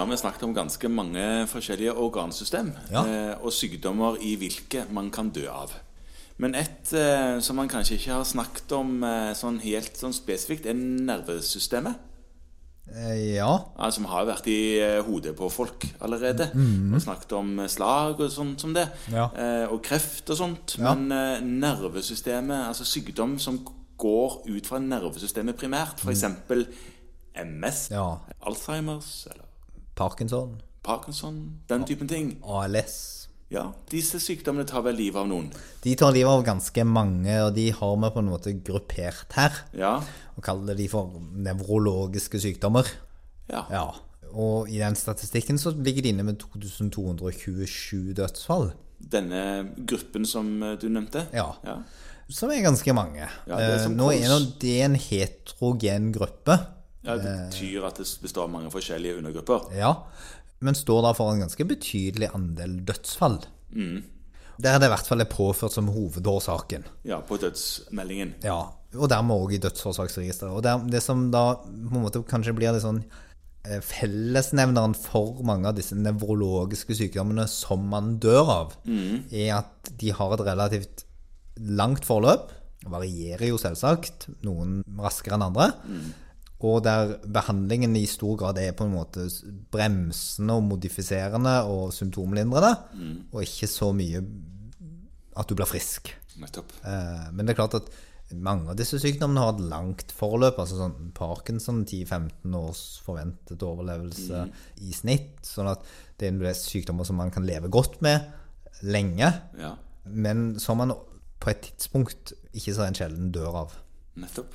har vi snakket om ganske mange forskjellige organsystem Ja. eh, og sykdommer i hvilke man kan dø av. Men et eh, som man kanskje ikke har snakket om eh, sånn helt sånn spesifikt, er nervesystemet. Ja. Som har vært i hodet på folk allerede. Og snakket om slag og sånt som det. Ja. Og kreft og sånt. Ja. Men nervesystemet, altså sykdom som går ut fra nervesystemet primært, f.eks. MS, Mm. ja. Alzheimers eller Parkinson, Parkinson, den typen ting. ALS. Ja, Disse sykdommene tar vel livet av noen. De tar livet av ganske mange, og de har vi på en måte gruppert her. Ja, Og kaller de for nevrologiske sykdommer. ja. Ja. Og i den statistikken så ligger de inne med 2227 dødsfall. Denne gruppen som eh, du nevnte. Ja. ja. Som er ganske mange. Ja, det er som Eh, Nå er det en heterogen gruppe. Ja, Det betyr at det består av mange forskjellige undergrupper. Ja. Men står da for en ganske betydelig andel dødsfall. Mm. Der det i hvert fall er påført som hovedårsaken. Ja, På dødsmeldingen. Ja, og dermed òg i dødsårsaksregisteret. Og det, det som da på en måte kanskje blir litt sånn eh, fellesnevneren for mange av disse nevrologiske sykdommene som man dør av, er at de har et relativt langt forløp. Varierer jo selvsagt, noen raskere enn andre. Og der behandlingen i stor grad er på en måte bremsende og modifiserende og symptomlindrende, og ikke så mye at du blir frisk. Nettopp. Eh, Men det er klart at mange av disse sykdommene har et langt forløp. altså sånn Parkinson 10-15 års forventet overlevelse i snitt. Sånn at det er en sykdommer som man kan leve godt med lenge, Ja, men som man på et tidspunkt ikke så en sjelden dør av. nettopp.